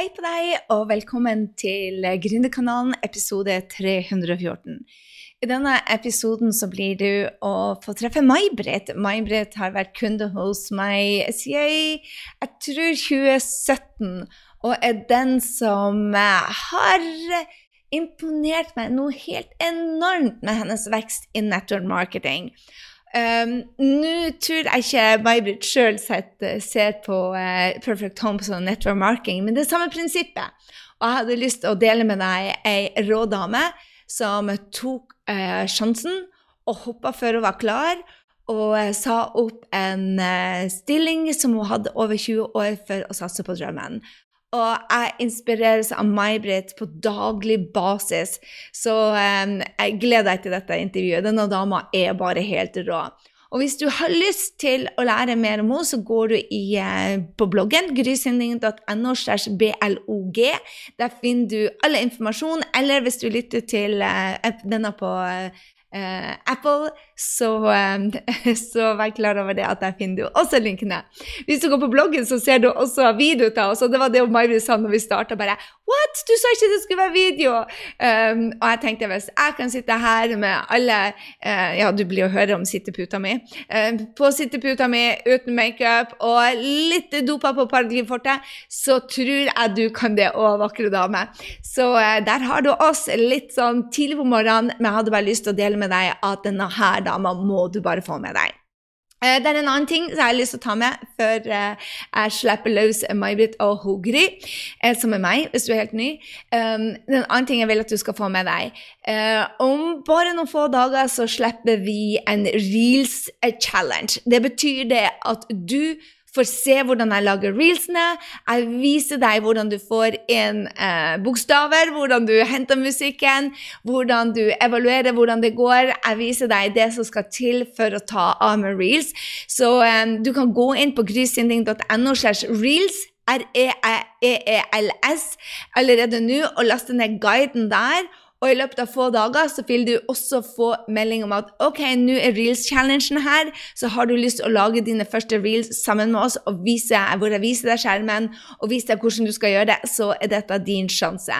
Hei på deg, og velkommen til Gründerkanalen episode 314. I denne episoden så blir du å få treffe May-Britt. May-Britt har vært kunde hos meg siden jeg tror 2017, og er den som har imponert meg noe helt enormt med hennes vekst i network marketing. Um, Nå tror jeg ikke May-Britt sjøl ser på uh, Perfect Home som network marketing, men det er samme prinsippet. Og jeg hadde lyst til å dele med deg ei rå dame som tok uh, sjansen og hoppa før hun var klar, og uh, sa opp en stilling som hun hadde over 20 år for å satse på drømmen. Og jeg inspireres av May-Britt på daglig basis. Så um, jeg gleder deg til dette intervjuet. Denne dama er bare helt rå. Og hvis du har lyst til å lære mer om henne, så går du i, uh, på bloggen grysynding.no. blog. Der finner du all informasjon. Eller hvis du lytter til uh, denne på Uh, Apple, så, um, så, vær klar over det at der finner du også linkene. Hvis du går på bloggen, så ser du også videoer av oss. Og det var det May-Britt sa når vi starta. Bare What? Du sa ikke det skulle være video! Um, og jeg tenkte hvis jeg kan sitte her med alle uh, Ja, du blir å høre om sitteputa mi. Uh, på sitteputa mi uten makeup og litt dopa på Paradigmefortet, så tror jeg du kan det òg, vakre dame. Så uh, der har du oss litt sånn tidlig på morgenen, men jeg hadde bare lyst til å dele med deg at denne her dama må du bare få med deg. Eh, det er en annen ting som jeg har lyst til å ta med før eh, jeg slipper løs May-Britt og Hogri, eh, som er meg, hvis du er helt ny. Um, en annen ting jeg vil at du skal få med deg. Om bare noen få dager så slipper vi en Reels challenge. Det betyr det at du får se hvordan jeg lager reelsene. Jeg viser deg hvordan du får inn eh, bokstaver, hvordan du henter musikken, hvordan du evaluerer hvordan det går. Jeg viser deg det som skal til for å ta av med reels. Så eh, du kan gå inn på grysynding.no slash reels. R-e-e-l-s allerede nå og laste ned guiden der. Og i løpet av få dager så vil du også få melding om at ok, nå er Reels-challengen her, så har du lyst til å lage dine første reels sammen med oss og vise hvor jeg viser deg skjermen og vise deg hvordan du skal gjøre det, så er dette din sjanse.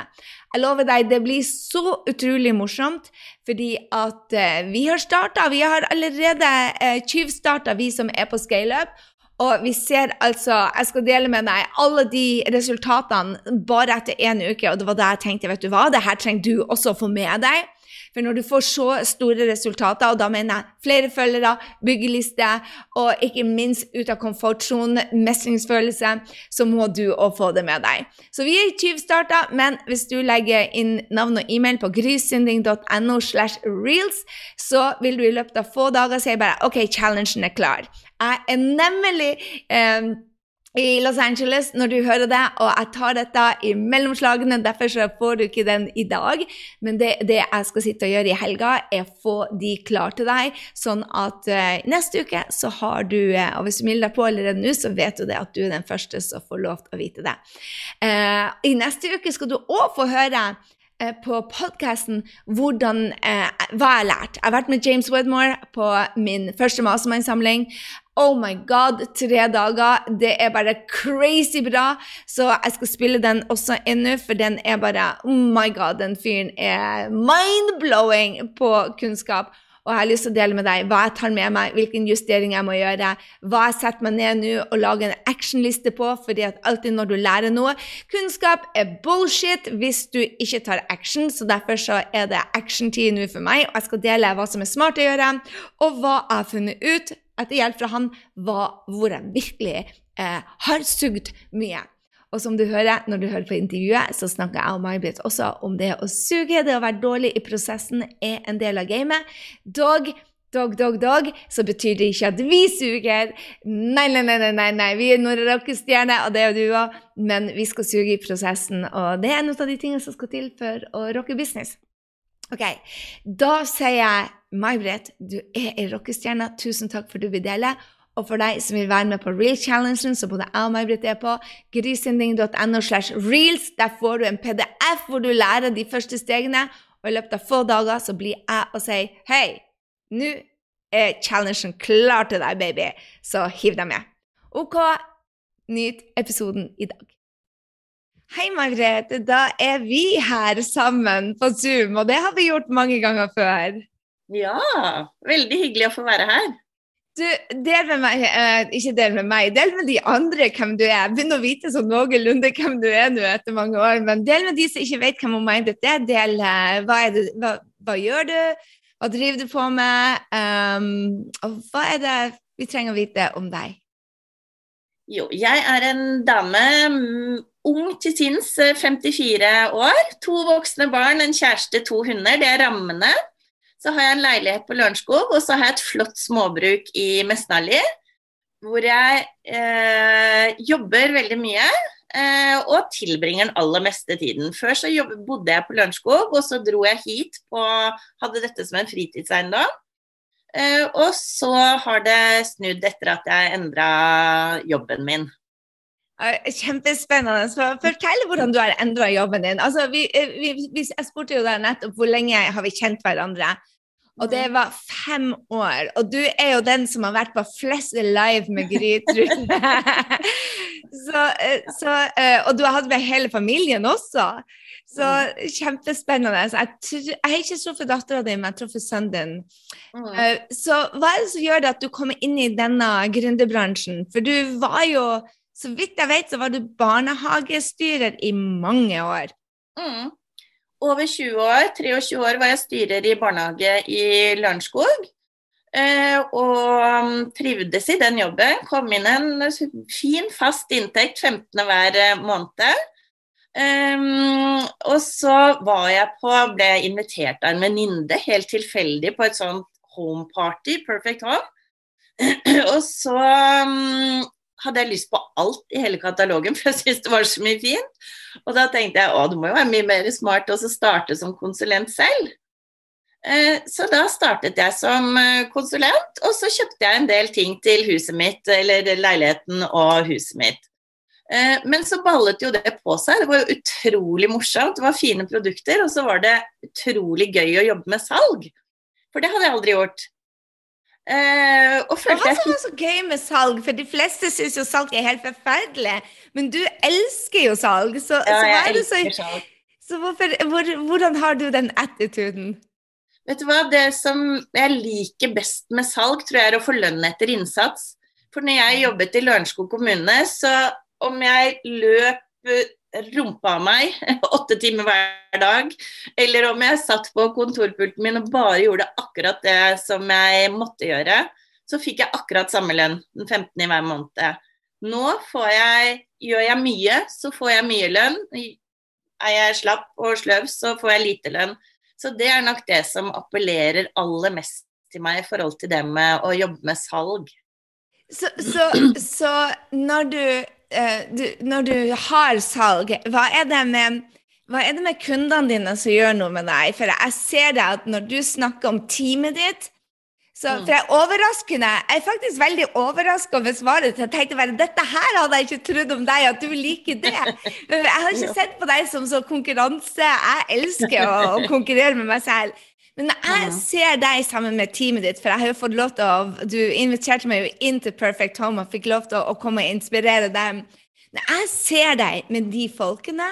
Jeg lover deg, det blir så utrolig morsomt, fordi at uh, vi har starta. Vi har allerede uh, tyvstarta, vi som er på scaleup. Og vi ser altså Jeg skal dele med deg alle de resultatene bare etter én uke, og det var da jeg tenkte, vet du hva, det her trenger du også å få med deg. For når du får så store resultater, og da mener jeg flere følgere, byggeliste og ikke minst ut av komfortsonen, mestringsfølelse, så må du òg få det med deg. Så vi er tyvstarta, men hvis du legger inn navn og e-mail på grysynding.no slash reels, så vil du i løpet av få dager si bare OK, challengen er klar. Jeg er nemlig eh, i Los Angeles når du hører det, og jeg tar dette i mellomslagene. Derfor så får du ikke den i dag. Men det, det jeg skal sitte og gjøre i helga, er få de klar til deg, sånn at uh, neste uke så har du uh, Og hvis du melder deg på allerede nå, så vet du det at du er den første som får lov til å vite det. Uh, I neste uke skal du òg få høre på podkasten hvordan eh, hva jeg har lært. Jeg har vært med James Wedmore på min første mastermind-samling. Oh my god, tre dager. Det er bare crazy bra. Så jeg skal spille den også ennå, for den er bare Oh my god, den fyren er mind-blowing på kunnskap. Og jeg har lyst til å dele med deg hva jeg tar med meg, hvilken justering jeg må gjøre, hva jeg setter meg ned nå og lager en actionliste på, fordi at alltid når du lærer noe Kunnskap er bullshit hvis du ikke tar action, så derfor så er det action-tid nå for meg, og jeg skal dele hva som er smart å gjøre, og hva jeg har funnet ut etter hjelp fra han, hva, hvor jeg virkelig eh, har sugd mye. Og som du hører når du hører på intervjuet, så snakker jeg og May-Britt også om det å suge. Det å være dårlig i prosessen er en del av gamet. Dog dog, dog, dog, så betyr det ikke at vi suger. Nei, nei, nei, nei, nei. vi er noen rockestjerner, og det er du òg, men vi skal suge i prosessen. Og det er noe av de tingene som skal til for å rocke business. Ok, Da sier jeg May-Britt, du er ei rockestjerne. Tusen takk for at du vil dele. Og for deg som vil være med på Real Challengen, så både jeg og May-Britt er på grisending.no slash reels. Der får du en PDF hvor du lærer de første stegene. Og i løpet av få dager så blir jeg og sier hei, nå er challengen klar til deg, baby. Så hiv deg med. OK, nyt episoden i dag. Hei, Margrethe. Da er vi her sammen på Zoom, og det har vi gjort mange ganger før. Ja, veldig hyggelig å få være her. Du, del med meg, eh, ikke del med meg, del med de andre hvem du er. Begynn å vite sånn noenlunde hvem du er nå etter mange år. Men del med de som ikke vet hvem Minded er. Del eh, hva, er det, hva, hva, gjør du, hva driver du på med, um, og hva er det vi trenger å vite om deg? Jo, jeg er en dame, mm, ung til sinns, 54 eh, år. To voksne barn, en kjæreste, to hunder. Det er rammene. Så har jeg en leilighet på Lørenskog, og så har jeg et flott småbruk i Mesnali. Hvor jeg eh, jobber veldig mye eh, og tilbringer den aller meste tiden. Før så jobb, bodde jeg på Lørenskog, og så dro jeg hit på Hadde dette som en fritidseiendom. Eh, og så har det snudd etter at jeg endra jobben min. Kjempespennende. Så fortell hvordan du har endra jobben din. Altså, vi, eh, vi, vi, jeg spurte jo deg nettopp hvor lenge har vi kjent hverandre. Og det mm. var fem år. Og du er jo den som har vært på flest live med Grytrud. så, eh, så, og du har hatt med hele familien også. Så mm. kjempespennende. Jeg, jeg har ikke truffet dattera di, men jeg har truffet sønnen din. Mm. Så hva er det som gjør at du kommer inn i denne gründerbransjen? For du var jo, så vidt jeg vet, så var du barnehagestyrer i mange år. Mm. Over 20 år, 23 år, var jeg styrer i barnehage i Lørenskog. Uh, og um, trivdes i den jobben. Kom inn en fin, fast inntekt 15. hver eh, måned. Um, og så var jeg på, ble invitert av en venninne helt tilfeldig på et sånt home party, Perfect Home. og så um, hadde jeg lyst på alt i hele katalogen, for jeg syntes det var så mye fint. Og da tenkte jeg å, du må jo være mye mer smart og starte som konsulent selv. Uh, så da startet jeg som uh, konsulent, og så kjøpte jeg en del ting til huset mitt, eller leiligheten og huset mitt. Eh, men så ballet jo det på seg. Det var jo utrolig morsomt. Det var fine produkter, og så var det utrolig gøy å jobbe med salg. For det hadde jeg aldri gjort. Uh, og Hva som var så gøy med salg? For de fleste syns jo salg er helt forferdelig. Men du elsker jo salg. Så, ja, så jeg elsker så, salg. Så hvorfor, hvor, hvordan har du den attituden? Vet du hva, Det som jeg liker best med salg, tror jeg er å få lønn etter innsats. For når jeg jobbet i Lørenskog kommune, så om jeg løp rumpa av meg åtte timer hver dag, eller om jeg satt på kontorpulten min og bare gjorde akkurat det som jeg måtte gjøre, så fikk jeg akkurat samme lønn den 15. i hver måned. Nå jeg, gjør jeg mye, så får jeg mye lønn. Er jeg slapp og sløv, så får jeg lite lønn. Så det er nok det som appellerer aller mest til meg i forhold til det med å jobbe med salg. Så, så, så når du Eh, du, når du har salg, hva er det med hva er det med kundene dine som gjør noe med deg? For jeg ser det at når du snakker om teamet ditt så, mm. For jeg er overraskende. Jeg er faktisk veldig overraska over svaret. Jeg tenkte bare dette her hadde jeg ikke trodd om deg, at du liker det. Jeg har ikke sett på deg som så konkurranse. Jeg elsker å, å konkurrere med meg selv. Men jeg ser deg sammen med teamet ditt, for jeg har jo fått lov til å Du inviterte meg jo inn til Perfect Home og fikk lov til å, komme og inspirere dem. Når jeg ser deg med de folkene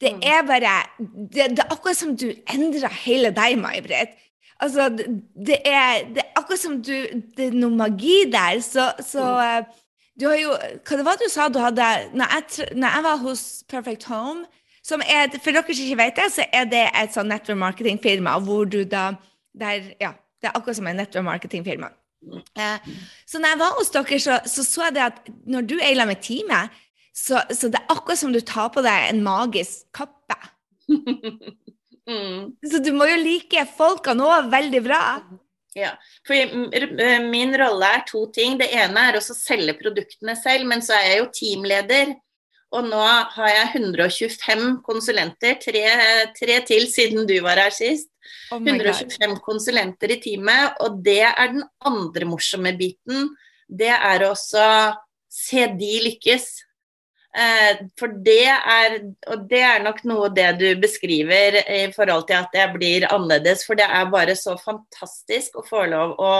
Det er bare Det, det er akkurat som du endrer hele deg, May-Britt. Altså, det er, det er, akkurat som du Det er noe magi der. Så, så mm. Eh, du har jo Hva det var du sa du hadde Når jeg, når jeg var hos Perfect Home er, for dere som ikke vet det, så er det et sånn network marketing-firma hvor du da der, Ja, det er akkurat som et network marketing-firma. Eh, så når jeg var hos dere, så, så, så jeg det at når du er i lag med teamet, så, så, det er akkurat som du tar på deg en magisk kappe. mm. Så du må jo like folkene òg veldig bra. Ja, for Min rolle er to ting. Det ene er å selge produktene selv, men så er jeg jo teamleder. Og nå har jeg 125 konsulenter, tre, tre til siden du var her sist. Oh 125 konsulenter i teamet, og det er den andre morsomme biten. Det er også se de lykkes. Eh, for det er, og det er nok noe det du beskriver i forhold til at jeg blir annerledes. For det er bare så fantastisk å få lov å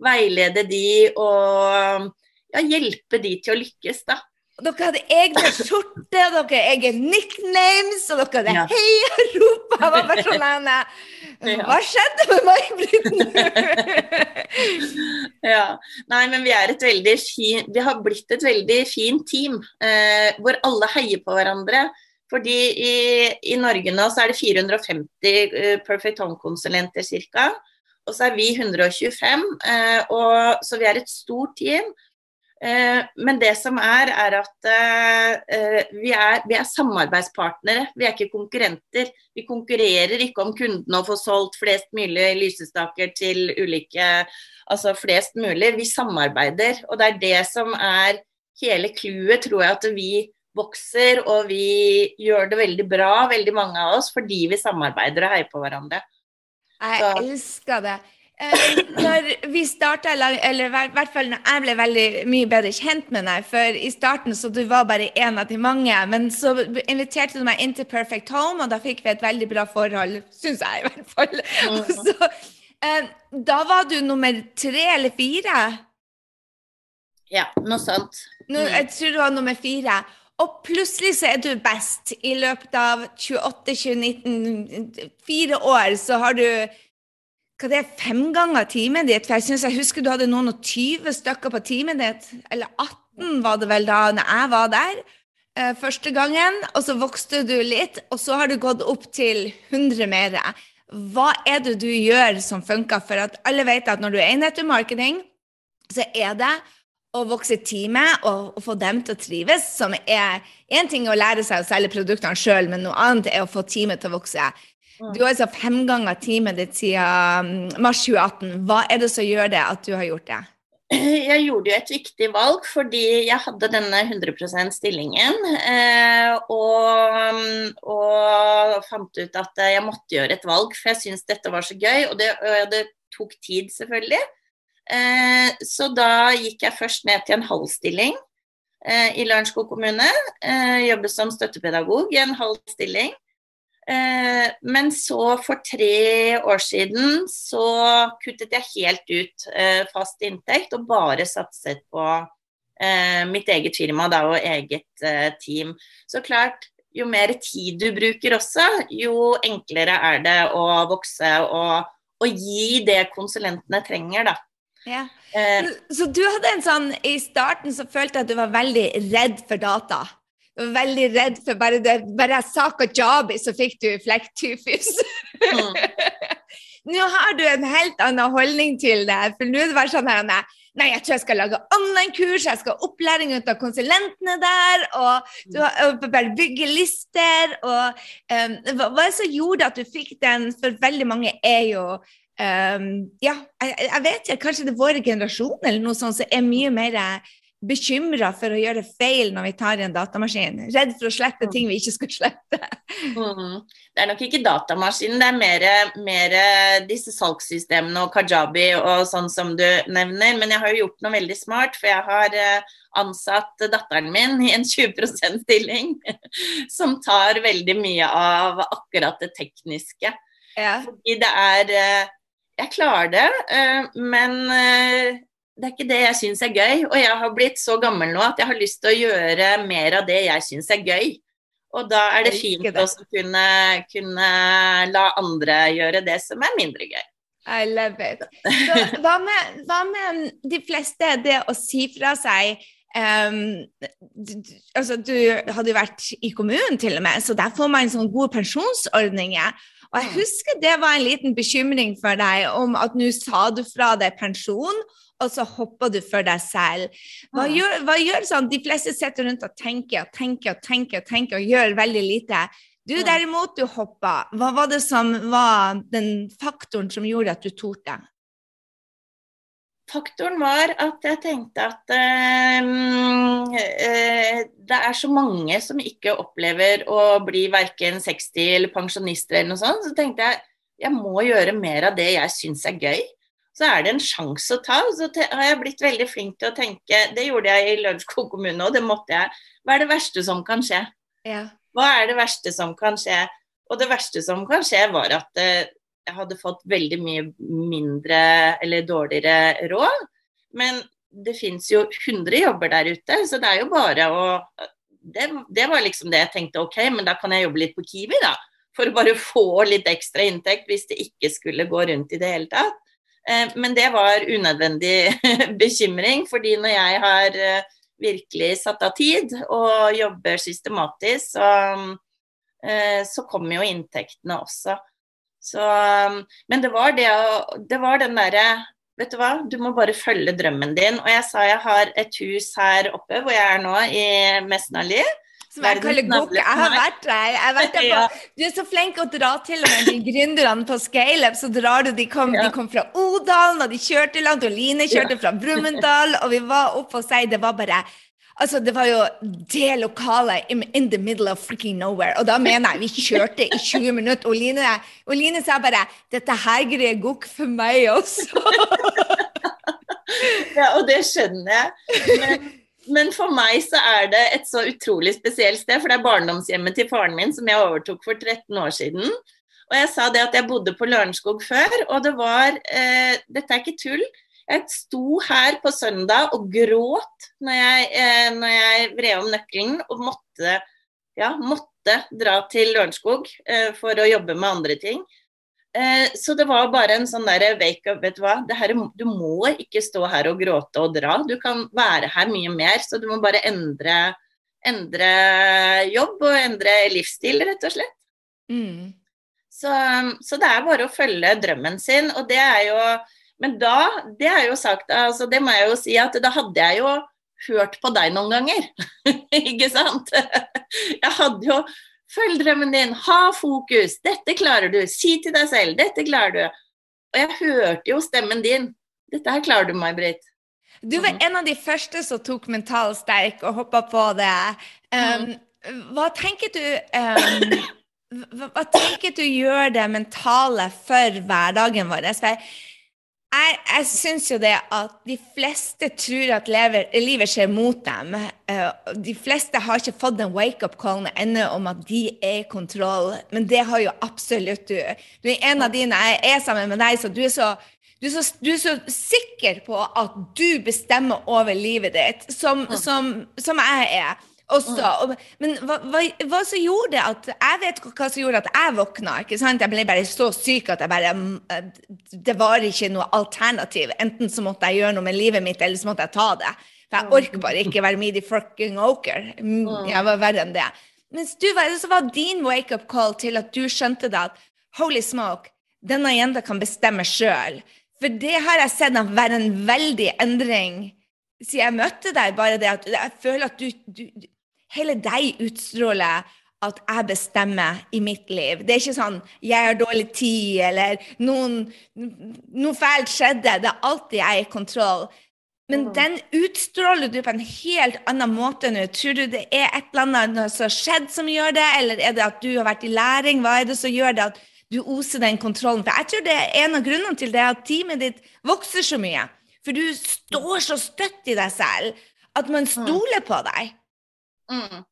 veilede de og ja, hjelpe de til å lykkes, da. Dere hadde egne skjorter, dere egne nicknames, og dere hadde Ja. heiarop. Jeg var bare sånn. Hva skjedde med May-Britt nå? Ja. Nei, men vi er et veldig fin, vi har blitt et veldig fint team, eh, hvor alle heier på hverandre. Fordi i, i Norge nå så er det 450 eh, Perfect Home-konsulenter ca. Og så er vi 125, eh, og, så vi er et stort team. Eh, men det som er, er at eh, eh, vi, er, vi er samarbeidspartnere, vi er ikke konkurrenter. Vi konkurrerer ikke om kundene å få solgt flest mulig lysestaker til ulike Altså flest mulig. Vi samarbeider, og det er det som er hele clouet, tror jeg, at vi vokser og vi gjør det veldig bra, veldig mange av oss, fordi vi samarbeider og heier på hverandre. Jeg elsker det. Eh, når vi starta, eller i hvert- fall når jeg ble veldig mye bedre kjent med deg, for i starten så du var bare én av de mange, men så inviterte du meg inn til Perfect Home, og da fikk vi et veldig bra forhold, syns jeg i hvert fall. Og så, eh, da var du nummer tre eller fire? Ja, noe sånt. Nå, Mm. jeg tror du var nummer fire. Og plutselig så er du best. I løpet av 28, 2019, fire år, så har du hva det er, fem ganger teamet ditt. For jeg synes jeg husker du hadde noen og 20 stykker på teamet ditt. Eller 18 var det vel da når jeg var der eh, første gangen. Og så vokste du litt, og så har du gått opp til 100 mer. Hva er det du gjør som funker? For at alle vet at når du er i nettomarketing, så er det å vokse teamet og, og få dem til å trives, som er én ting å lære seg å selge produktene sjøl, men noe annet er å få teamet til å vokse. Mm. Du har altså fem ganger teamet ditt siden mm, mars 2018. Hva er det som gjør det at du har gjort det? Jeg gjorde jo et viktig valg fordi jeg hadde denne 100% stillingen. Eh, og, og fant ut at jeg måtte gjøre et valg, for jeg syntes dette var så gøy. Og det, og det tok tid, selvfølgelig. Eh, så da gikk jeg først ned til en halv stilling eh, i Lørenskog kommune. Eh, jobbet som støttepedagog i en halv stilling. Eh, men så, for tre år siden, så kuttet jeg helt ut eh, fast inntekt og bare satset på eh, mitt eget firma da, og eget eh, team. Så klart, jo mer tid du bruker også, jo enklere er det å vokse og, og gi det konsulentene trenger, da. Ja. Eh, Så du hadde en sånn I starten så følte jeg at du var veldig redd for data. Veldig redd for bare det Bare jeg sa kajabi, så fikk du flekktyfus. mm, Nå har du en helt annen holdning til det. For nå er det bare sånn her Nei, jeg tror jeg skal lage online-kurs, jeg skal ha opplæring ut av konsulentene der, og, du har, bare bygge lister. Og um, hva, hva som gjorde at du fikk den? For veldig mange er jo um, Ja, jeg, jeg vet ikke, kanskje det er vår generasjon eller noe sånt som er mye mer bekymra for å gjøre feil når vi tar i en datamaskin. Redd for å slette ting vi ikke skulle slette. mm. Det er nok ikke datamaskinen, det er mer, mer disse salgssystemene og kajabi og sånn som du nevner. Men jeg har jo gjort noe veldig smart, for jeg har eh, ansatt datteren min i en 20% stilling som tar veldig mye av akkurat det tekniske. Ja. Fordi det er eh, Jeg klarer det, eh, men det er ikke det jeg syns er gøy. Og jeg har blitt så gammel nå at jeg har lyst til å gjøre mer av det jeg syns er gøy. Og da er det fint det. å kunne, kunne la andre gjøre det som er mindre gøy. I love it. Så hva med, hva med de fleste, det å si fra seg um, du, du- altså, du hadde jo vært i kommunen til og med, så der får man sånne gode pensjonsordninger. Og jeg husker det var en liten bekymring for deg om at nå sa du fra deg pensjon, og så hopper du for deg selv. Hva Mm. gjør, hva gjør sånn? De fleste sitter rundt og tenker og tenker og tenker tenker og gjør veldig lite. Du derimot, du hoppa. Hva var det som var den faktoren som gjorde at du torde? Faktoren var at jeg tenkte at mm, eh, det er så mange som ikke opplever å bli verken 60 eller pensjonister eller noe sånt. Så tenkte jeg jeg må gjøre mer av det jeg syns er gøy. Så er det en sjanse å ta. Så har jeg blitt veldig flink til å tenke Det gjorde jeg i Lørenskog kommune og det måtte jeg. Hva er det verste som kan skje? Ja. Hva er det verste som kan skje? Og det verste som kan skje, var at eh, jeg hadde fått veldig mye mindre eller dårligere råd. Men det fins jo 100 jobber der ute, så det er jo bare å det, det, var liksom det jeg tenkte, ok, men da kan jeg jobbe litt på Kiwi, da. For å bare få litt ekstra inntekt hvis det ikke skulle gå rundt i det hele tatt. Eh, men det var unødvendig bekymring, fordi når jeg har eh, virkelig satt av tid og jobber systematisk, så, eh, så kommer jo inntektene også. Så, men det var, det, det var den derre Vet du hva, du må bare følge drømmen din. Og jeg sa jeg har et hus her oppe hvor jeg er nå, i Mesnali. Som jeg kaller gokk. Jeg har vært der. Har vært der på, du er så flink å dra til og med de gründerne på Scaleup. Så drar du, de kom, de kom fra Odalen, og de kjørte langt, og Line kjørte fra Brumunddal, og vi var oppe hos deg. Det var bare Altså, det var jo det lokale in, in, the middle of freaking nowhere. Og da mener jeg vi kjørte i 20 minutter. Og Line, og Line sa bare 'Dette her greier gokk for meg også'. ja, og det skjønner jeg. Men, men, for meg så er det et så utrolig spesielt sted. For det er barndomshjemmet til faren min som jeg overtok for 13 år siden. Og jeg sa det at jeg bodde på Lørenskog før, og det var eh, Dette er ikke tull. Jeg sto her på søndag og gråt når jeg, eh, når jeg vred om nøkkelen og måtte, ja, måtte dra til Lørenskog eh, for å jobbe med andre ting. Eh, så det var bare en sånn der wake up, vet du hva. Her, du må ikke stå her og gråte og dra. Du kan være her mye mer, så du må bare endre, endre jobb og endre livsstil, rett og slett. Mm. Så, så det er bare å følge drømmen sin, og det er jo men da, det er jo sagt, altså det må jeg jo si at da hadde jeg jo hørt på deg noen ganger. ikke sant? jeg hadde jo Følg drømmen din, ha fokus, dette klarer du. Si til deg selv, dette klarer du. Og jeg hørte jo stemmen din. Dette her klarer du, May-Britt. Du var mhm. en av de første som tok mental sterk og hoppa på det. Um, hva tenker du um, hva, hva, tenker du gjør det mentale for hverdagen vår? For jeg, jeg syns jo det at de fleste tror at lever, livet skjer mot dem. Uh, de fleste har ikke fått den wake-up-callen ennå om at de er i kontroll, men det har jo absolutt du. Du er en av de når jeg er sammen med deg, så du er så, du er så, du er så sikker på at du bestemmer over livet ditt, som, som, som jeg er også. Men hva, hva, hva, som gjorde det at Jeg vet hva som gjorde at jeg våkna. ikke sant? Jeg ble bare så syk at jeg bare mm, Det var ikke noe alternativ. Enten så måtte jeg gjøre noe med livet mitt, eller så måtte jeg ta det. For jeg orker bare ikke være midi fucking oker. Mm, jeg var verre enn det. Mens du var, så var din wake-up call til at du skjønte det at holy smoke, denne jenta kan bestemme sjøl. For det har jeg sett være en veldig endring siden jeg møtte deg. Bare det at jeg føler at du, du hele deg utstråler at jeg bestemmer i mitt liv. Det er ikke sånn 'jeg har dårlig tid', eller noen, 'noe fælt skjedde'. Det er alltid jeg er i kontroll. Men mm. den utstråler du på en helt annen måte nå. Tror du det er et eller annet som har skjedd som gjør det, eller er det at du har vært i læring? Hva er det som gjør det at du oser den kontrollen? For jeg tror det er en av grunnene til det at teamet ditt vokser så mye. For du står så støtt i deg selv at man mm. stoler på deg. Mm.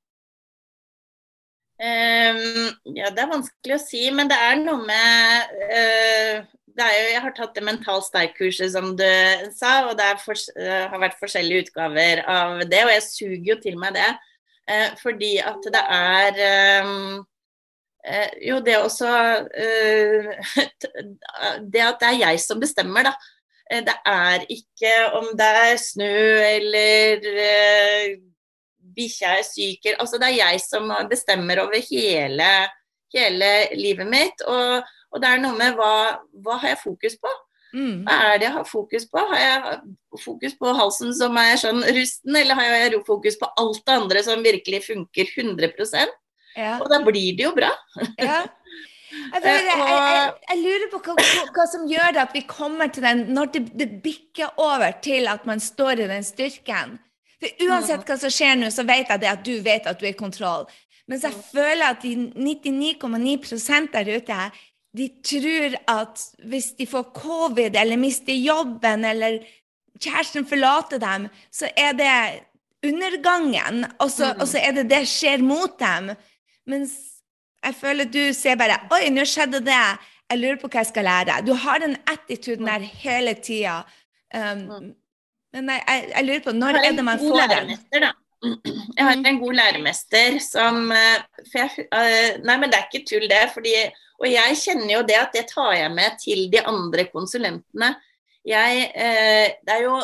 Um, ja, det er vanskelig å si, men det er noe med uh, det er jo, Jeg har tatt det Mental sterk-kurset, som du sa, og det for, uh, har vært forskjellige utgaver av det. Og jeg suger jo til meg det, uh, fordi at det er um, Jo, det også Det at det er jeg som bestemmer, da. Det er ikke om det er snø eller bikkja er syk Altså det er jeg som bestemmer over hele, hele livet mitt. Og, og, det er noe med hva, hva har jeg fokus på? Mm. Hva er det jeg har fokus på? Har jeg fokus på halsen som er sånn rusten, eller har jeg fokus på alt det andre som virkelig funker 100 ja. Og da blir det jo bra. Ja. Jeg, jeg, jeg, jeg, lurer på hva, hva, som gjør det at vi kommer til den når det, det bikker over til at man står i den styrken. For uansett hva som skjer nå, så vet jeg det at du vet at du er i kontroll. Mens jeg føler at de 99,9% der ute de tror at hvis de får covid eller mister jobben eller kjæresten forlater dem, så er det undergangen, og så, og så er det det skjer mot dem. Mens jeg føler du ser bare Oi, nå skjedde det. Jeg lurer på hva jeg skal lære. Du har den attituden der hele tida. Um, Men jeg, jeg, jeg lurer på, når er det man får den? Jeg har Mm. en god læremester som eh, jeg, eh, Nei, men det er ikke tull, det. Fordi, og jeg kjenner jo det at det tar jeg med til de andre konsulentene. Jeg, eh, det er jo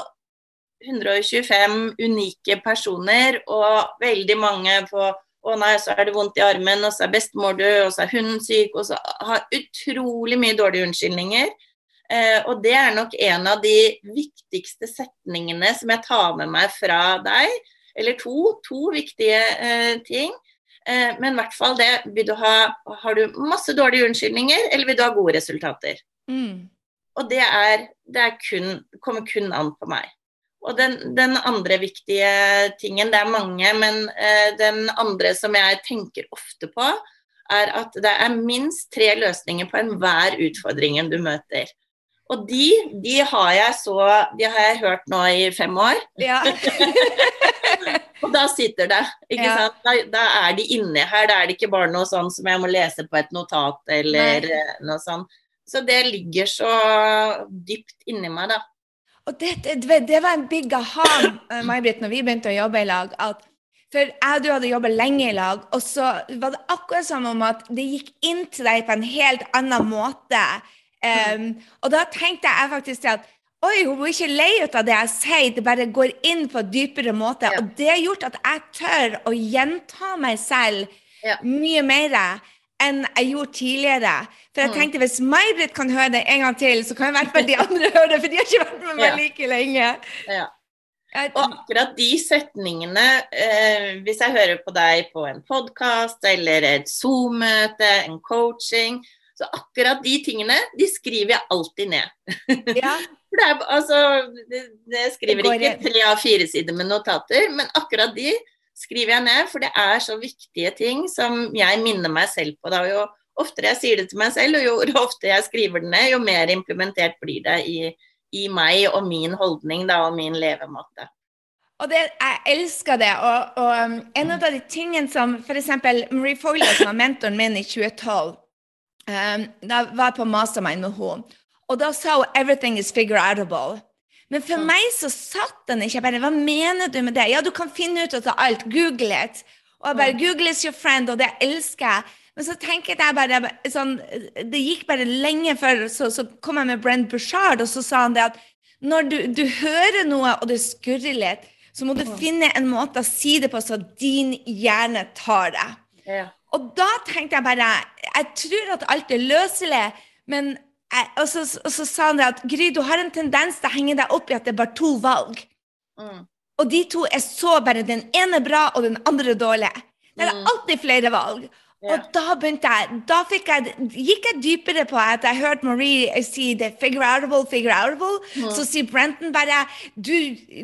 125 unike personer, og veldig mange på å nei, så er det vondt i armen, og så er bestemor død, og så er hunden syk, og så har utrolig mye dårlige unnskyldninger. Eh, og det er nok en av de viktigste setningene som jeg tar med meg fra deg. Eller to, to viktige eh, ting. Eh, men i hvert fall det. Vil du ha, har du masse dårlige unnskyldninger, eller vil du ha gode resultater? Mm. Og det, er, det er kun, kommer kun an på meg. Og den, den andre viktige tingen, det er mange, men eh, den andre som jeg tenker ofte på, er at det er minst tre løsninger på enhver utfordringen du møter. Og de, de har jeg så De har jeg hørt nå i fem år. Ja. Og da sitter det. ikke Ja. sant? Da, da er de inne her. Da er det ikke bare noe sånn som jeg må lese på et notat eller Nei. noe sånt. Så det ligger så dypt inni meg, da. Og det, det, det var en big aha, eh, May-Britt, når vi begynte å jobbe i lag. at For jeg og du hadde jobba lenge i lag, og så var det akkurat som om at det gikk inn til deg på en helt annen måte. Um, og da tenkte jeg faktisk at Oi, hun er ikke lei ut av det jeg sier, det bare går inn på en dypere måte. Ja. Og det har gjort at jeg tør å gjenta meg selv Ja. mye mer enn jeg gjorde tidligere. For jeg Mm. tenkte hvis May-Britt kan høre det en gang til, så kan i hvert fall de andre høre det, for de har ikke vært med meg Ja. like lenge. Ja. Og akkurat de setningene, eh, hvis jeg hører på deg på en podkast eller et Zoom-møte, en coaching, så akkurat de tingene, de skriver jeg alltid ned. ja, For det er, altså, det, det skriver Det ikke tre av fire sider med notater, men akkurat de skriver jeg ned, for det er så viktige ting som jeg minner meg selv på. Da. Jo oftere jeg sier det til meg selv, og jo oftere jeg skriver det ned, jo mer implementert blir det i, i meg og min holdning da, og min levemåte. og det, jeg elsker det. Og, og um, en av de tingene som f.eks. Marie Foyle, som var mentoren min i 2012 um, Da var jeg på mastermind med henne. Og da sa hun 'everything is figure outable'. Men for Mm. meg så satt den ikke. Jeg bare, Hva mener du med det? Ja, du kan finne ut av alt. Google it. Og jeg bare. Google is your friend, og det elsker jeg. Men så tenker jeg bare, sånn, Det gikk bare lenge før så, så kom jeg med Brent Bushard, og så sa han det at når du, du hører noe, og det skurrer litt, så må du finne en måte å si det på så din hjerne tar det. Ja. Og da tenkte jeg bare Jeg tror at alt er løselig, men jeg, og, så, og så sa han det at Gry, du har en tendens til å henge deg opp i at det er bare to valg. Mm. Og de to er så bare Den ene bra, og den andre dårlig. Det er Mm. alltid flere valg. Ja. Og da begynte jeg, da jeg, gikk jeg dypere på at jeg hørte Marie si det figure outable, figure outable. Mm. Så sier Brenton bare du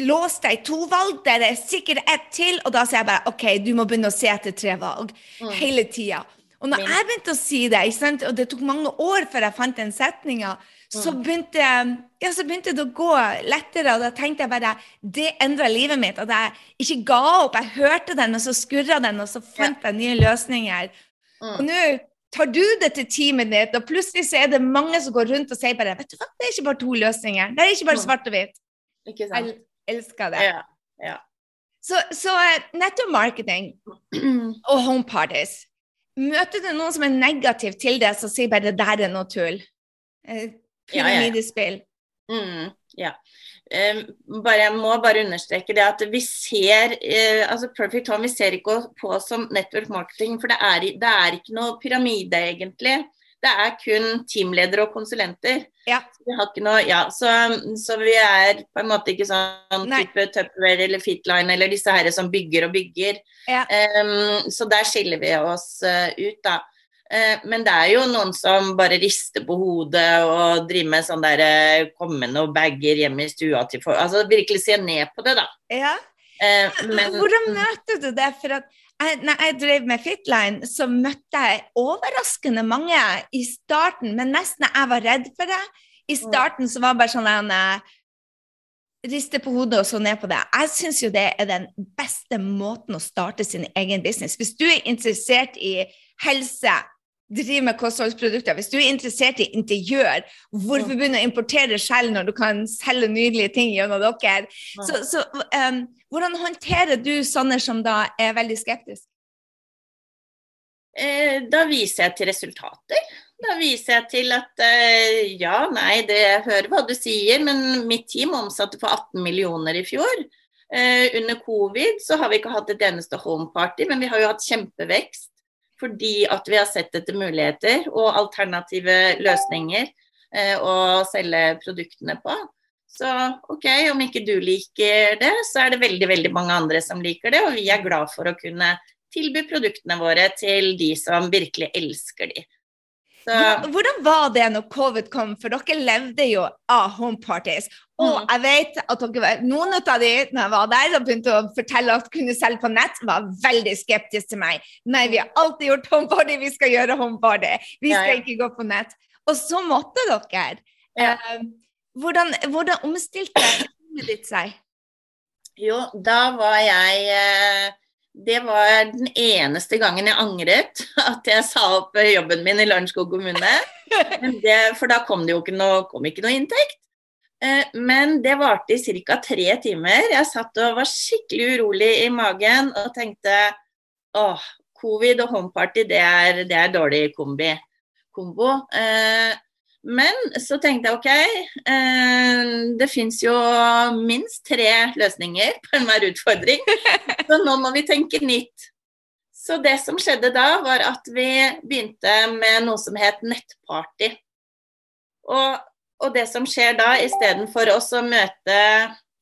låste deg to valg, det er sikkert ett til. Og da sier jeg bare OK, du må begynne å se etter tre valg Mm. hele tida. Og når jeg begynte å si det, og det tok mange år før jeg fant den setninga, så, Mm. begynte, ja, så begynte det å gå lettere, og da tenkte jeg bare Det endra livet mitt. At jeg ikke ga opp. Jeg hørte den, og så skurra den, og så fant jeg nye løsninger. Og Mm. nå tar du det til teamet ditt, og plutselig så er det mange som går rundt og sier bare Vet du hva, det er ikke bare to løsninger. Det er ikke bare Mm. svart og hvitt. Jeg elsker det. Ja. Så, så eh, nettopp marketing og home parties. Møter du noen som er negativ til det, så sier bare det der er noe tull? Pyramidespill. Ja, ja, ja. Mm, ja. Bare, jeg må bare understreke det at vi ser eh, altså Perfect Home vi ser ikke på som network marketing, for det er, det er ikke noe pyramide, egentlig. Det er kun teamledere og konsulenter. Ja. Så Vi har ikke noe, ja, så, så vi er på en måte ikke sånn Nei. type Tupperware eller Fitline eller disse her som bygger og bygger. Ja. Em, så der skiller vi oss eh, ut, da. Eh, men det er jo noen som bare rister på hodet og driver med sånn derre Komme med noen bager hjemme i stua til folk Altså virkelig se ned på det, da. Ja. Eh, men Hvordan møter du det? For at jeg, når jeg drev med Fitline, så møtte jeg overraskende mange i starten, men nesten jeg var redd for det. I starten så var det bare sånn en eh, Riste på hodet og så ned på det. Jeg syns jo det er den beste måten å starte sin egen business. Hvis du er interessert i helse, driver med kostholdsprodukter, hvis du er interessert i interiør, hvorfor begynne å importere selv når du kan selge nydelige ting gjennom dere? Så, så um, hvordan håndterer du sånne som da er veldig skeptiske? Eh, da viser jeg til resultater. Da viser jeg til at eh, ja, nei, det jeg hører hva du sier, men mitt team omsatte for 18 millioner i fjor. Eh, under covid så har vi ikke hatt et eneste homeparty, men vi har jo hatt kjempevekst fordi at vi har sett etter muligheter og alternative løsninger å selge produktene på. Så OK, om ikke du liker det, så er det veldig, veldig mange andre som liker det, og vi er glad for å kunne tilby produktene våre til de som virkelig elsker de. Så... Hvordan var det når covid kom, for dere levde jo av homeparties. Og jeg vet at dere, noen av de når jeg var der og begynte å fortelle at kunne selge på nett, var veldig skeptiske til meg. Nei, vi har alltid gjort homeparty, vi skal gjøre homeparty. Vi skal ja, ja. ikke gå på nett. Og så måtte dere. Ja. Eh, hvordan, hvordan omstilte livet ditt seg? Jo, da var jeg eh det var den eneste gangen jeg angret at jeg sa opp jobben min i Lørenskog kommune. Det, for da kom det jo ikke noe, kom ikke noe inntekt. Eh, men det varte i ca. tre timer. Jeg satt og var skikkelig urolig i magen og tenkte åh, covid og homeparty, det er, det er dårlig kombi. kombo. Eh, men så tenkte jeg OK, eh, det fins jo minst tre løsninger på enhver utfordring. Så nå må vi tenke nytt. Så det som skjedde da, var at vi begynte med noe som het nettparty. Og, og det som skjer da, istedenfor oss å møte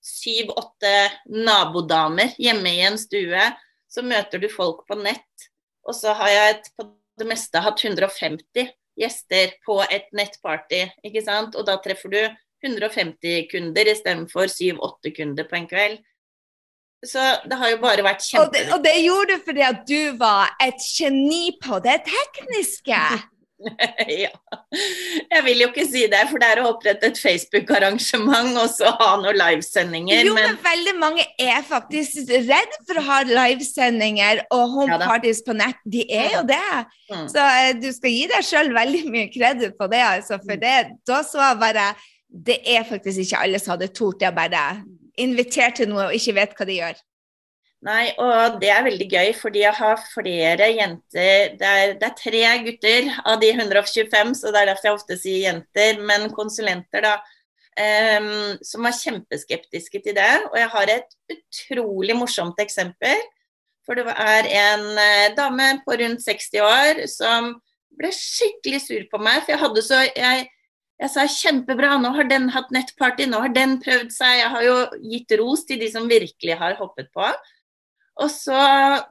syv-åtte nabodamer hjemme i en stue, så møter du folk på nett. Og så har jeg et, på det meste hatt 150 gjester på et nettparty, ikke sant. Og da treffer du 150 kunder istedenfor 7-8 kunder på en kveld. Så det har jo bare vært kjempe... Og det, og det gjorde du fordi at du var et geni på det tekniske? ja. Jeg vil jo ikke si det, for det er å opprette et Facebook-arrangement og så ha noen livesendinger. Jo, men... men... veldig mange er faktisk redd for å ha livesendinger og homeparties ja, på nett. De er jo det. Mm. Så uh, du skal gi deg sjøl veldig mye kreditt på det, altså. For mm. det, da så bare Det er faktisk ikke alle som hadde tort det, bare invitert til noe og ikke vet hva de gjør. Nei, og det er veldig gøy, fordi jeg har flere jenter det er, det er, tre gutter av de 125, så det er derfor jeg ofte sier jenter, men konsulenter, da. Um, som var kjempeskeptiske til det. Og jeg har et utrolig morsomt eksempel. For det er en uh, dame på rundt 60 år som ble skikkelig sur på meg. For jeg hadde så jeg, jeg sa kjempebra, nå har den hatt nettparty, nå har den prøvd seg. Jeg har jo gitt ros til de som virkelig har hoppet på. Og så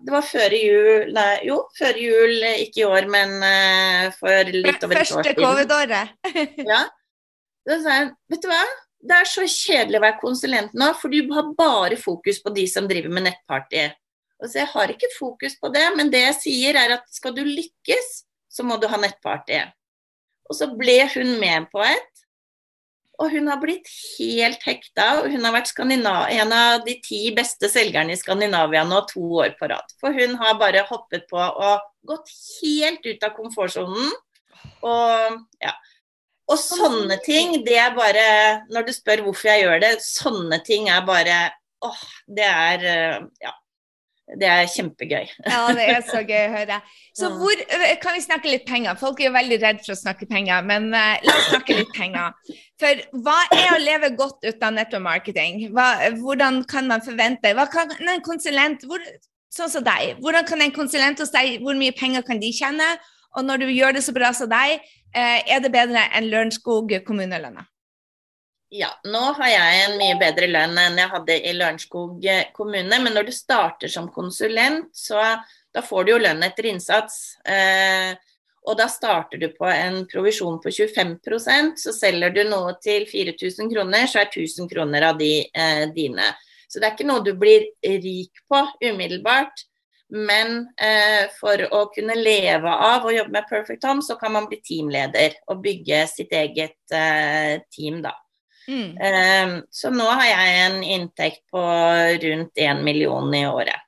Det var før jul Nei, jo, før jul, ikke i år, men uh, for litt over et år siden. Første covid-året. ja. Da sa jeg, vet du hva, det er så kjedelig å være konsulent nå, for du har bare fokus på de som driver med nettparty. Og så Jeg har ikke fokus på det, men det jeg sier er at skal du lykkes, så må du ha nettparty. Og så ble hun med på et, og hun har blitt helt hekta. og Hun har vært en av de ti beste selgerne i Skandinavia nå to år på rad. For hun har bare hoppet på og gått helt ut av komfortsonen. Og ja. Og sånne ting, det er bare Når du spør hvorfor jeg gjør det, sånne ting er bare åh, det er Ja det er kjempegøy. ja, det er så gøy å høre. Så hvor, kan vi snakke litt penger? Folk er jo veldig redd for å snakke penger, men uh, la oss snakke litt penger. For hva er å leve godt uten av nettopp marketing? Hva, hvordan kan man forvente Hva kan en konsulent hvor, sånn som deg, hvordan kan en konsulent hos deg, hvor mye penger kan de tjene? Og når du gjør det så bra som deg, uh, er det bedre enn Lørenskog kommunelønna? Ja, nå har jeg en mye bedre lønn enn jeg hadde i Lørenskog eh, kommune. Men når du starter som konsulent, så da får du jo lønn etter innsats. Eh, og da starter du på en provisjon på 25% så selger du noe til 4000 kroner, så er 1000 kroner av de eh, dine. Så det er ikke noe du blir rik på umiddelbart. Men eh, for å kunne leve av å jobbe med Perfect Home, så kan man bli teamleder og bygge sitt eget eh, team, da. Mm. Um, så nå har jeg en inntekt på rundt 1 million i året.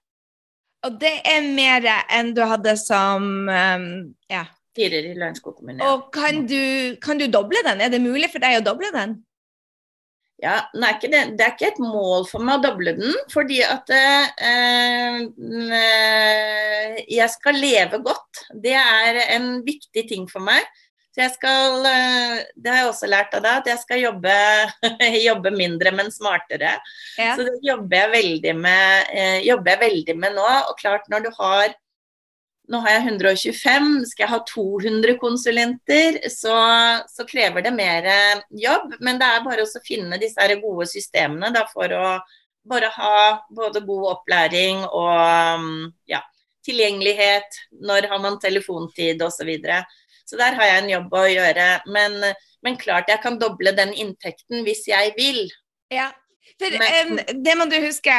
Og det er mer enn du hadde som um, ja, Tidligere i Lørenskog kommune. Og kan du, kan du doble den? Er det mulig for deg å doble den? Ja, er det, det, er ikke et mål for meg å doble den, fordi at eh, eh, jeg skal leve godt. Det er en viktig ting for meg. Så jeg skal, eh, det har jeg også lært av deg, at jeg skal jobbe, jobbe mindre, men smartere. Ja. Så det jobber jeg, veldig med, eh, jobber jeg veldig med nå. Og klart, når du har nå har jeg 125, skal jeg ha 200 konsulenter, så, så krever det mer jobb. Men det er bare å finne disse gode systemene da, for å bare ha både god opplæring og ja, tilgjengelighet. Når har man telefontid osv. Så, videre. Så der har jeg en jobb å gjøre. Men, men klart jeg kan doble den inntekten hvis jeg vil. Ja, for um, det må du huske,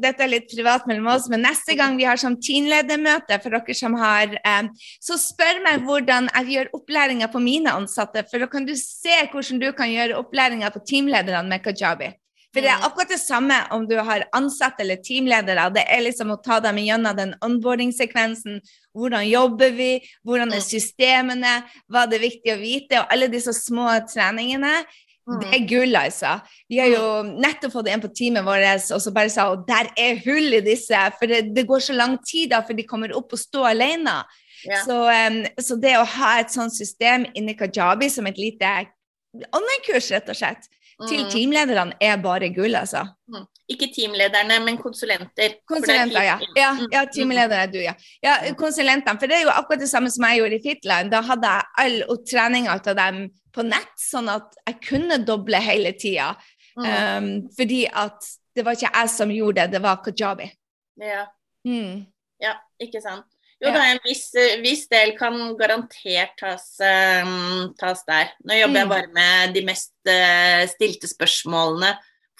dette er litt privat mellom oss, men neste gang vi har sånn teamledermøte for dere som har um, Så spør meg hvordan jeg gjør opplæringa på mine ansatte, for da kan du se hvordan du kan gjøre opplæringa på teamlederne med Kajabi. For det er mm. akkurat det samme om du har ansatte eller teamledere. Det er liksom å ta dem gjennom den onboarding-sekvensen. Hvordan jobber vi? Hvordan er mm. systemene? Hva er det viktig å vite? Og alle disse små treningene. Det er gull, altså. Vi har jo nettopp fått en på teamet vårt og så bare sa at der er hull i disse. For det, det går så lang tid da før de kommer opp og står alene. Ja. Så, um, så, det å ha et sånt system inni Kajabi som et lite online-kurs, rett og slett, mm. Til teamlederne er bare gull, altså. Mm. Ikke teamlederne, men konsulenter. Konsulenter, ja. ja. Mm. Ja, er du, ja. ja konsulentene. For det er jo akkurat det samme som jeg gjorde i Fitland. Da hadde jeg all treninga av dem på nett, sånn at jeg kunne doble hele tida. Mm. Um, fordi at det var ikke jeg som gjorde det, det var Kajabi. Ja. Mm. ja, ikke sant. Jo da, en viss, viss, del kan garantert tas, um, tas der. Nå jobber mm. jeg bare med de mest uh, stilte spørsmålene.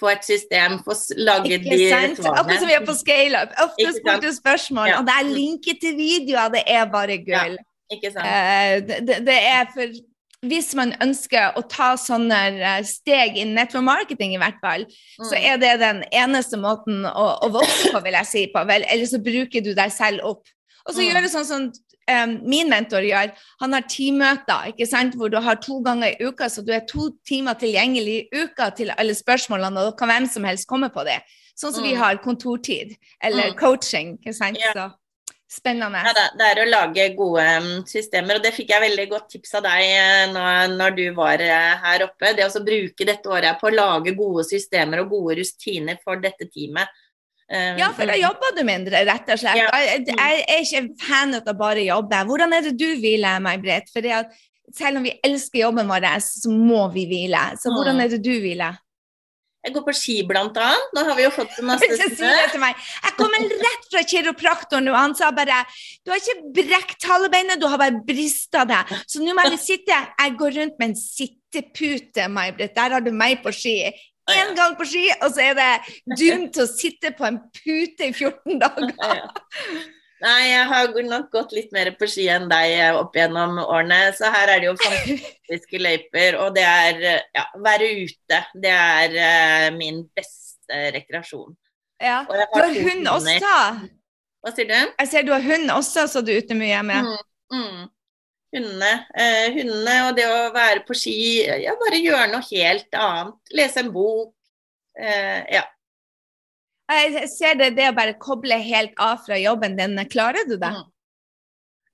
Få et system, få lage Ikke de sant? Akkurat som vi er på scaleup. Ofte spurte spørsmål, ja. og det er linker til videoer. Det er bare gull. Ja. Ikke sant? Uh, det, det, er for hvis man ønsker å ta sånne eh, steg i network marketing, i hvert fall, mm. så er det den eneste måten å, å, vokse på, vil jeg si. på, vel, Eller så bruker du deg selv opp. Og så mm. det sånn som um, min mentor gjør. Han har teammøter ikke sant? hvor du har to ganger i uka, så du er to timer tilgjengelig i uka til alle spørsmålene, og da kan hvem som helst komme på det. Sånn som mm. vi har kontortid eller mm. coaching. ikke sant? Ja. Så. Spennende. Ja, det, er å lage gode mm, systemer, og det fikk jeg veldig godt tips av deg eh, når, når du var eh, her oppe. Det å bruke dette året på å lage gode systemer og gode rutiner for dette teamet. Um, ja, for da jobber du mindre, rett og slett. Ja. Jeg, jeg, er ikke fan av å bare jobbe. Hvordan er det du hviler, May-Britt? For selv om vi elsker jobben vår, så må vi hvile. Så hvordan er det du hviler? Jeg går på ski, blant annet. Nå har vi jo fått det masse snø. Jeg kommer rett fra kiropraktoren, og han sa bare Du har ikke brekt halebeinet, du har bare brista det. Så nå må jeg sitte Jeg går rundt med en sittepute, May-Britt. Der har du meg på ski. Én gang på ski, og så er det doomed til å sitte på en pute i 14 dager. Nei, jeg har nok gått litt mer på ski enn deg eh, opp gjennom årene. Så her er det jo fantastiske løyper. Og det er ja, være ute. Det er uh, min beste rekreasjon. Ja. Du har hund også? Hva sier du? Jeg ser du har hund også, så du er ute mye med. Mm, mm. Hundene. Eh, hundene og det å være på ski. Ja, bare gjøre noe helt annet. Lese en bok. Eh, ja. Jeg ser det, det å bare koble helt av fra jobben din. Klarer du det? Mm.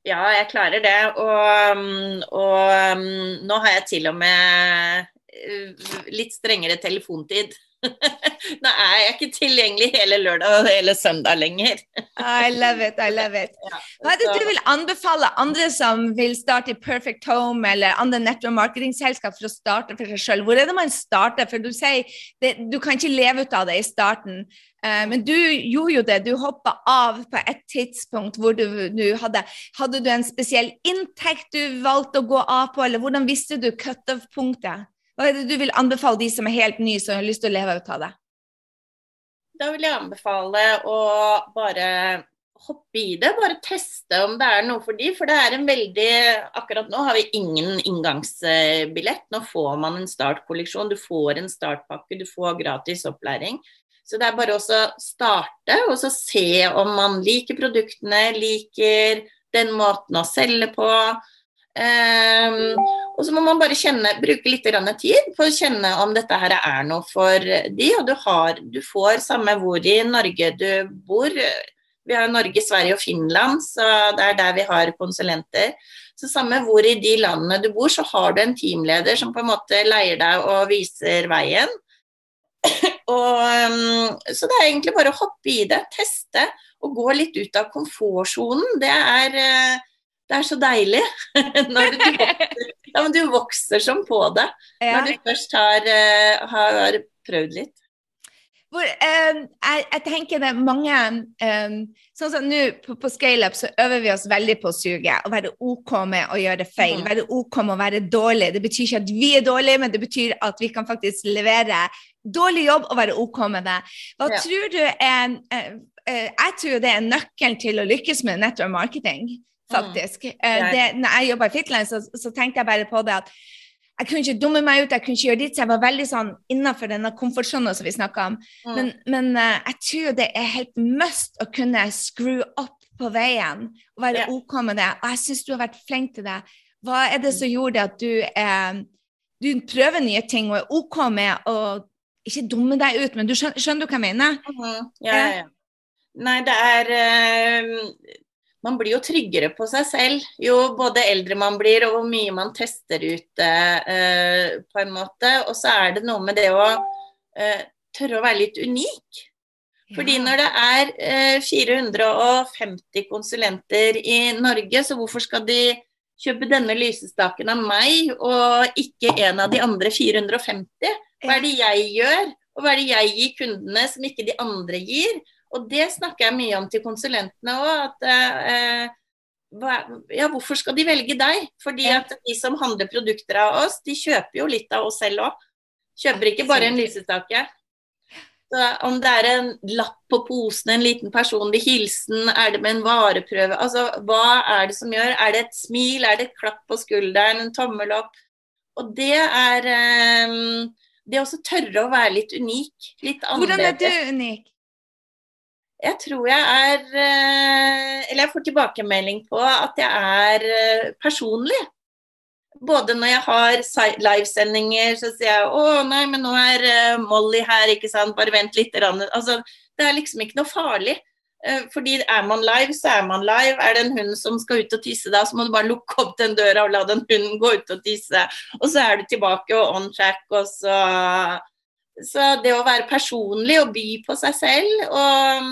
Ja, jeg klarer det. Og, og um, nå har jeg til og med uh, litt strengere telefontid. Nå er jeg ikke tilgjengelig hele lørdag og hele søndag lenger. I love it, I love it. Hva er det du vil anbefale andre som vil starte i Perfect Home eller andre nettverksmarkedingsselskap for å starte for seg selv? Hvor er det man starter? For du sier det, du kan ikke leve ut av det i starten. Uh, men du gjorde jo det. Du hoppa av på et tidspunkt hvor du, du hadde Hadde du en spesiell inntekt du valgte å gå av på, eller hvordan visste du cutoff-punktet? Hva er det du vil anbefale de som er helt nye, som har lyst til å leve ut av det? Da vil jeg anbefale å bare hoppe i det. Bare teste om det er noe for de, for det er en veldig Akkurat nå har vi ingen inngangsbillett. Nå får man en startkolleksjon, du får en startpakke, du får gratis opplæring. Så det er bare å starte og så se om man liker produktene, liker den måten å selge på. Um, og så må man bare kjenne, bruke litt tid på å kjenne om dette her er noe for de, og du, har, du får samme hvor i Norge du bor. Vi har Norge, Sverige og Finland, så det er der vi har konsulenter. Så samme hvor i de landene du bor, så har du en teamleder som på en måte leier deg og viser veien. og, um, så det er egentlig bare å hoppe i det, teste og gå litt ut av komfortsonen. Det er uh, det er så deilig når du vokser, ja, du vokser som på det ja. når du først har, uh, har prøvd litt. Hvor, eh, jeg, jeg, tenker det er mange eh, Sånn som nå på, på scaleup så øver vi oss veldig på å suge. Å være OK med å gjøre feil. Mm. Være OK med å være dårlig. Det betyr ikke at vi er dårlige, men det betyr at vi kan faktisk levere dårlig jobb og være OK med det. Hva ja. tror du er eh, uh, Jeg tror det er nøkkelen til å lykkes med network marketing faktisk. Mm. Det, når jeg jobba i Fitland, så, så, tenkte jeg bare på det at jeg kunne ikke dumme meg ut, jeg kunne ikke gjøre ditt, så jeg var veldig sånn innafor denne komfortsonen som vi snakka om. Mm. Men, men uh, jeg tror det er helt must å kunne skru opp på veien og være yeah. OK med det. Og jeg syns du har vært flink til det. Hva er det som gjorde at du, eh, du prøver nye ting og er OK med å ikke dumme deg ut, men du skjønner, skjønner du hva jeg mener? Mm -hmm. ja, ja, ja. Nei, det er uh, man blir jo tryggere på seg selv jo både eldre man blir og hvor mye man tester ut eh, på en måte. Og så er det noe med det å eh, tørre å være litt unik. Fordi når det er eh, 450 konsulenter i Norge, så hvorfor skal de kjøpe denne lysestaken av meg og ikke en av de andre 450? Hva er det jeg gjør, og hva er det jeg gir kundene som ikke de andre gir? Og det snakker jeg mye om til konsulentene òg. Eh, ja, hvorfor skal de velge deg? Fordi at de som handler produkter av oss, de kjøper jo litt av oss selv òg. Kjøper ikke bare en lysestake. Så om det er en lapp på posen, en liten personlig hilsen, er det med en vareprøve Altså, hva er det som gjør? Er det et smil, er det et klapp på skulderen, en tommel opp? Og det er um, Det å tørre å være litt unik. Litt annerledes. Hvordan er du unik? Jeg tror jeg er eh, Eller jeg får tilbakemelding på at jeg er eh, personlig. Både når jeg har livesendinger, så sier jeg 'Å, nei, men nå er eh, Molly her', ikke sant. Bare vent litt. Altså, det er liksom ikke noe farlig. Fordi er man live, så er man live. Er det en hund som skal ut og tisse da, så må du bare lukke opp den døra og la den hunden gå ut og tisse. Og så er du tilbake og on track, og så Så det å være personlig og by på seg selv og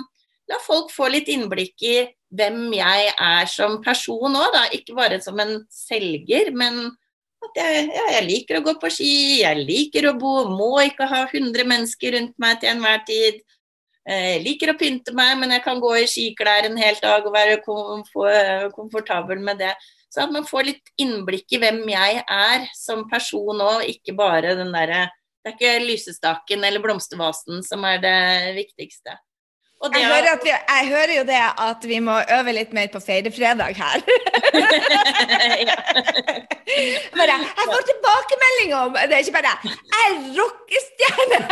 la folk få litt innblikk i hvem jeg er som person òg. Ikke bare som en selger, men at jeg, ja, jeg, liker å gå på ski, jeg liker å bo, må ikke ha 100 mennesker rundt meg til enhver tid. Jeg liker å pynte meg, men jeg kan gå i skiklær en hel dag og være komfortabel med det. Så at man får litt innblikk i hvem jeg er som person òg, ikke bare den derre Det er ikke lysestaken eller blomstervasen som er det viktigste. Jeg hører, vi, jeg, hører jo det at vi må øve litt mer på feirefredag her. bare, jeg får tilbakemelding om Det er ikke bare 'Jeg er rockestjerne'!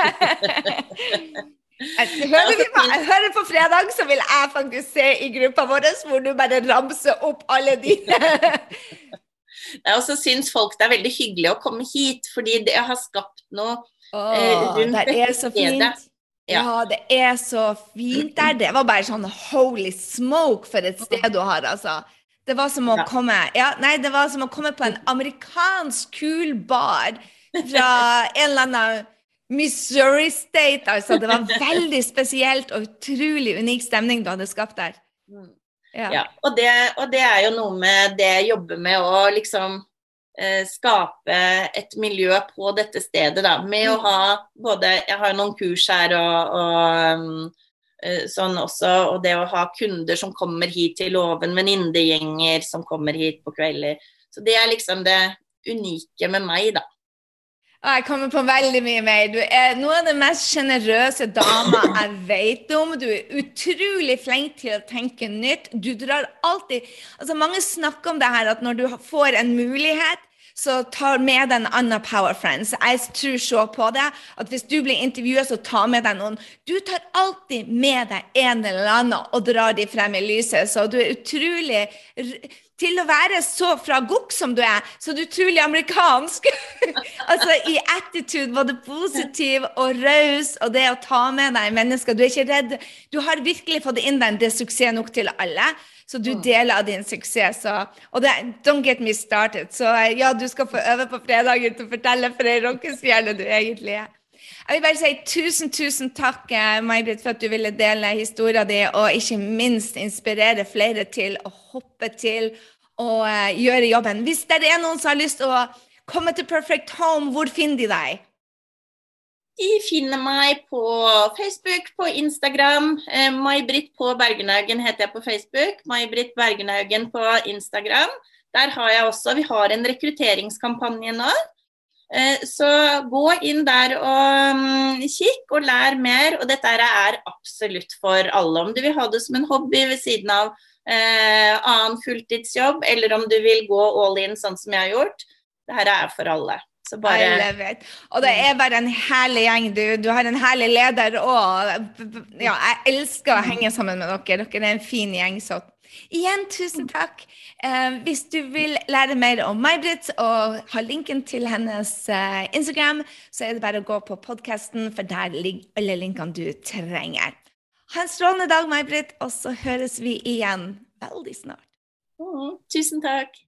Jeg hører, vi, jeg hører på fredag, så vil jeg faktisk se i gruppa vår hvor du bare ramser opp alle dine. Jeg også syns folk det er veldig hyggelig å komme hit, fordi det har skapt noe eh, rundt det er så fint. Ja. ja. det er så fint der. Det var bare sånn holy smoke for et sted du har, altså. Det var som å komme ja, nei, det var som å komme på en amerikansk kul bar fra en eller annen Missouri State, altså. Det var veldig spesielt og utrolig unik stemning du hadde skapt der. Mm. Ja. ja og, det, og, det, er jo noe med det jeg jobber med å liksom skape et miljø på dette stedet, da, med å mm. ha både Jeg har noen kurs her og, og eh, sånn også, og det å ha kunder som kommer hit til låven, venninnegjenger som kommer hit på kvelder. Så det er liksom det unike med meg, da. Jeg kommer på veldig mye mer. Du er noen av de mest sjenerøse damer jeg vet om. Du er utrolig flink til å tenke nytt. Du drar alltid altså Mange snakker om det her at når du får en mulighet, så ta med deg en annen Power Friends. Jeg tror så på det, at hvis du blir intervjua, så ta med deg noen. Du tar alltid med deg en eller annen og drar de frem i lyset, så du er utrolig til å være så fra gokk som du er, så du er utrolig amerikansk. altså i attitude, både positiv og raus, og det å ta med deg mennesker. Du er ikke redd. Du har virkelig fått inn deg det er suksess nok til alle. Så du deler av din suksess. Så, og det, don't get me started. Så ja, du skal få øve på fredagen til å fortelle for ei rockestjerne du egentlig er. Jeg vil bare si tusen, tusen takk, eh, May-Britt, for at du ville dele historien din, og ikke minst inspirere flere til å hoppe til og uh, gjøre jobben. Hvis det er noen som har lyst til å komme til Perfect Home, hvor finner de deg? De finner meg på Facebook, på Instagram. Eh, May-Britt på Bergenhaugen heter jeg på Facebook. May-Britt Bergenhaugen på Instagram. Der har jeg også Vi har en rekrutteringskampanje nå. Eh, så gå inn der og um, kikk og lær mer. Og dette er absolutt for alle. Om du vil ha det som en hobby ved siden av eh, annen fulltidsjobb, eller om du vil gå all in sånn som jeg har gjort. Dette er for alle. Så bare... Og det er bare en herlig gjeng. Du, du har en herlig leder òg. Ja, jeg elsker å henge sammen med dere. Dere er en fin gjeng. Så Igjen, tusen takk. Eh, hvis du vil lære mer om May-Britt og ha linken til hennes eh, Instagram, så er det bare å gå på podkasten, for der ligger alle linkene du trenger. Ha en strålende dag, May-Britt, og så høres vi igjen veldig snart. Mm, tusen takk.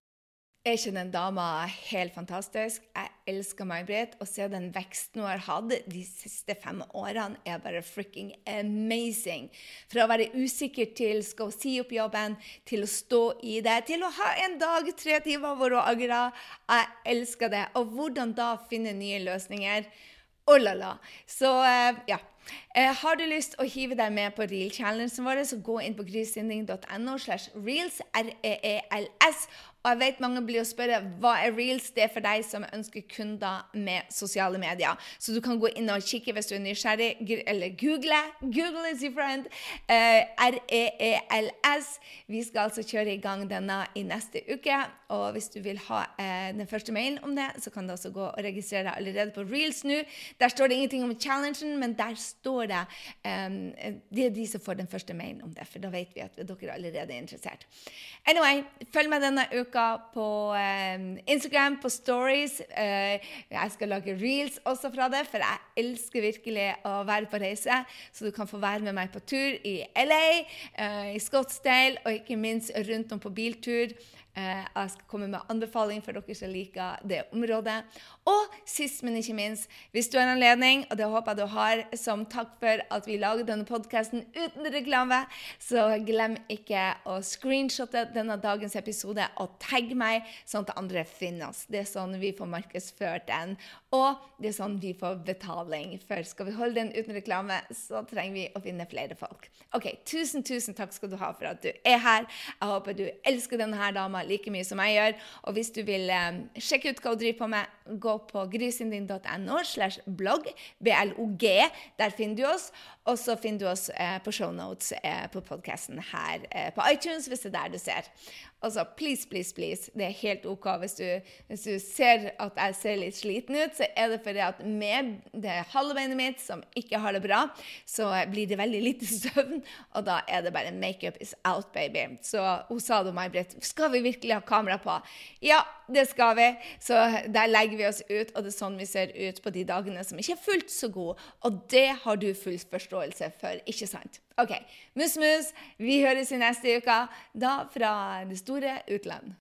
Er kjenner den dama helt fantastisk? Jeg elsker May-Britt. Å se den veksten hun har hatt de siste fem årene, er bare freaking amazing. Fra å være usikker til skal hun si opp jobben, til å stå i det, til å ha en dag, tre timer hvor hun angrer. Jeg elsker det. Og hvordan da finne nye løsninger? Oh la la. Så uh, ja. Uh, har du lyst å hive deg med på Reel-challengen vår, så gå inn på grisinding.no slash reels, R-E-E-L-S, og jeg vet mange blir å spørre hva er reels? Det er for deg som ønsker kunder med sosiale medier. Så du kan gå inn og kikke hvis du er nysgjerrig, eller google. Google is your friend. Uh, eh, R-E-E-L-S. Vi skal altså kjøre i gang denne i neste uke. Og hvis du vil ha uh, den første mailen om det, så kan du også gå og registrere deg allerede på reels nå. Der står det ingenting om challengen, men der står det um, Det er de som får den første mailen om det, for da vet vi at dere allerede er interessert. Anyway, følg med denne uka uka på um, Instagram, på stories. Uh, jeg skal lage reels også fra det, for jeg elsker virkelig å være på reise. Så du kan få være med meg på tur i LA, eh, i Scottsdale og ikke minst rundt om på biltur. Eh, jeg skal komme med anbefaling for dere som liker det området. Og sist, men ikke minst, hvis du har en anledning, og det håper jeg du har, som takk for at vi lager denne podkasten uten reklame, så glem ikke å screenshotte denne dagens episode og tagge meg, sånn at andre finner oss. Det er sånn vi får markedsført den, og det er sånn vi får betaling. For skal vi holde den uten reklame, så trenger vi å finne flere folk. Ok, Tusen, tusen takk skal du ha for at du er her. Jeg håper du elsker denne her dama like mye som jeg gjør. Og hvis du vil eh, sjekke ut hva hun driver på med, gå på grisindin.no slash blogg, blog. Der finner du oss. Og så finner du oss eh, på shownotes eh, på podkasten her eh, på iTunes, hvis det er der du ser. Altså, please, please, please. Det er helt OK hvis du, hvis du ser at jeg ser litt sliten ut, så er det fordi at med det halve beinet mitt som ikke har det bra, så blir det veldig lite søvn, og da er det bare makeup is out, baby. Så hun sa det, May-Britt, skal vi virkelig ha kamera på? Ja, det skal vi. Så der legger vi oss ut, og det er sånn vi ser ut på de dagene som ikke er fullt så gode. Og det har du full forståelse for, ikke sant? OK. Mus-mus, vi høres i neste uke, da fra det store utland.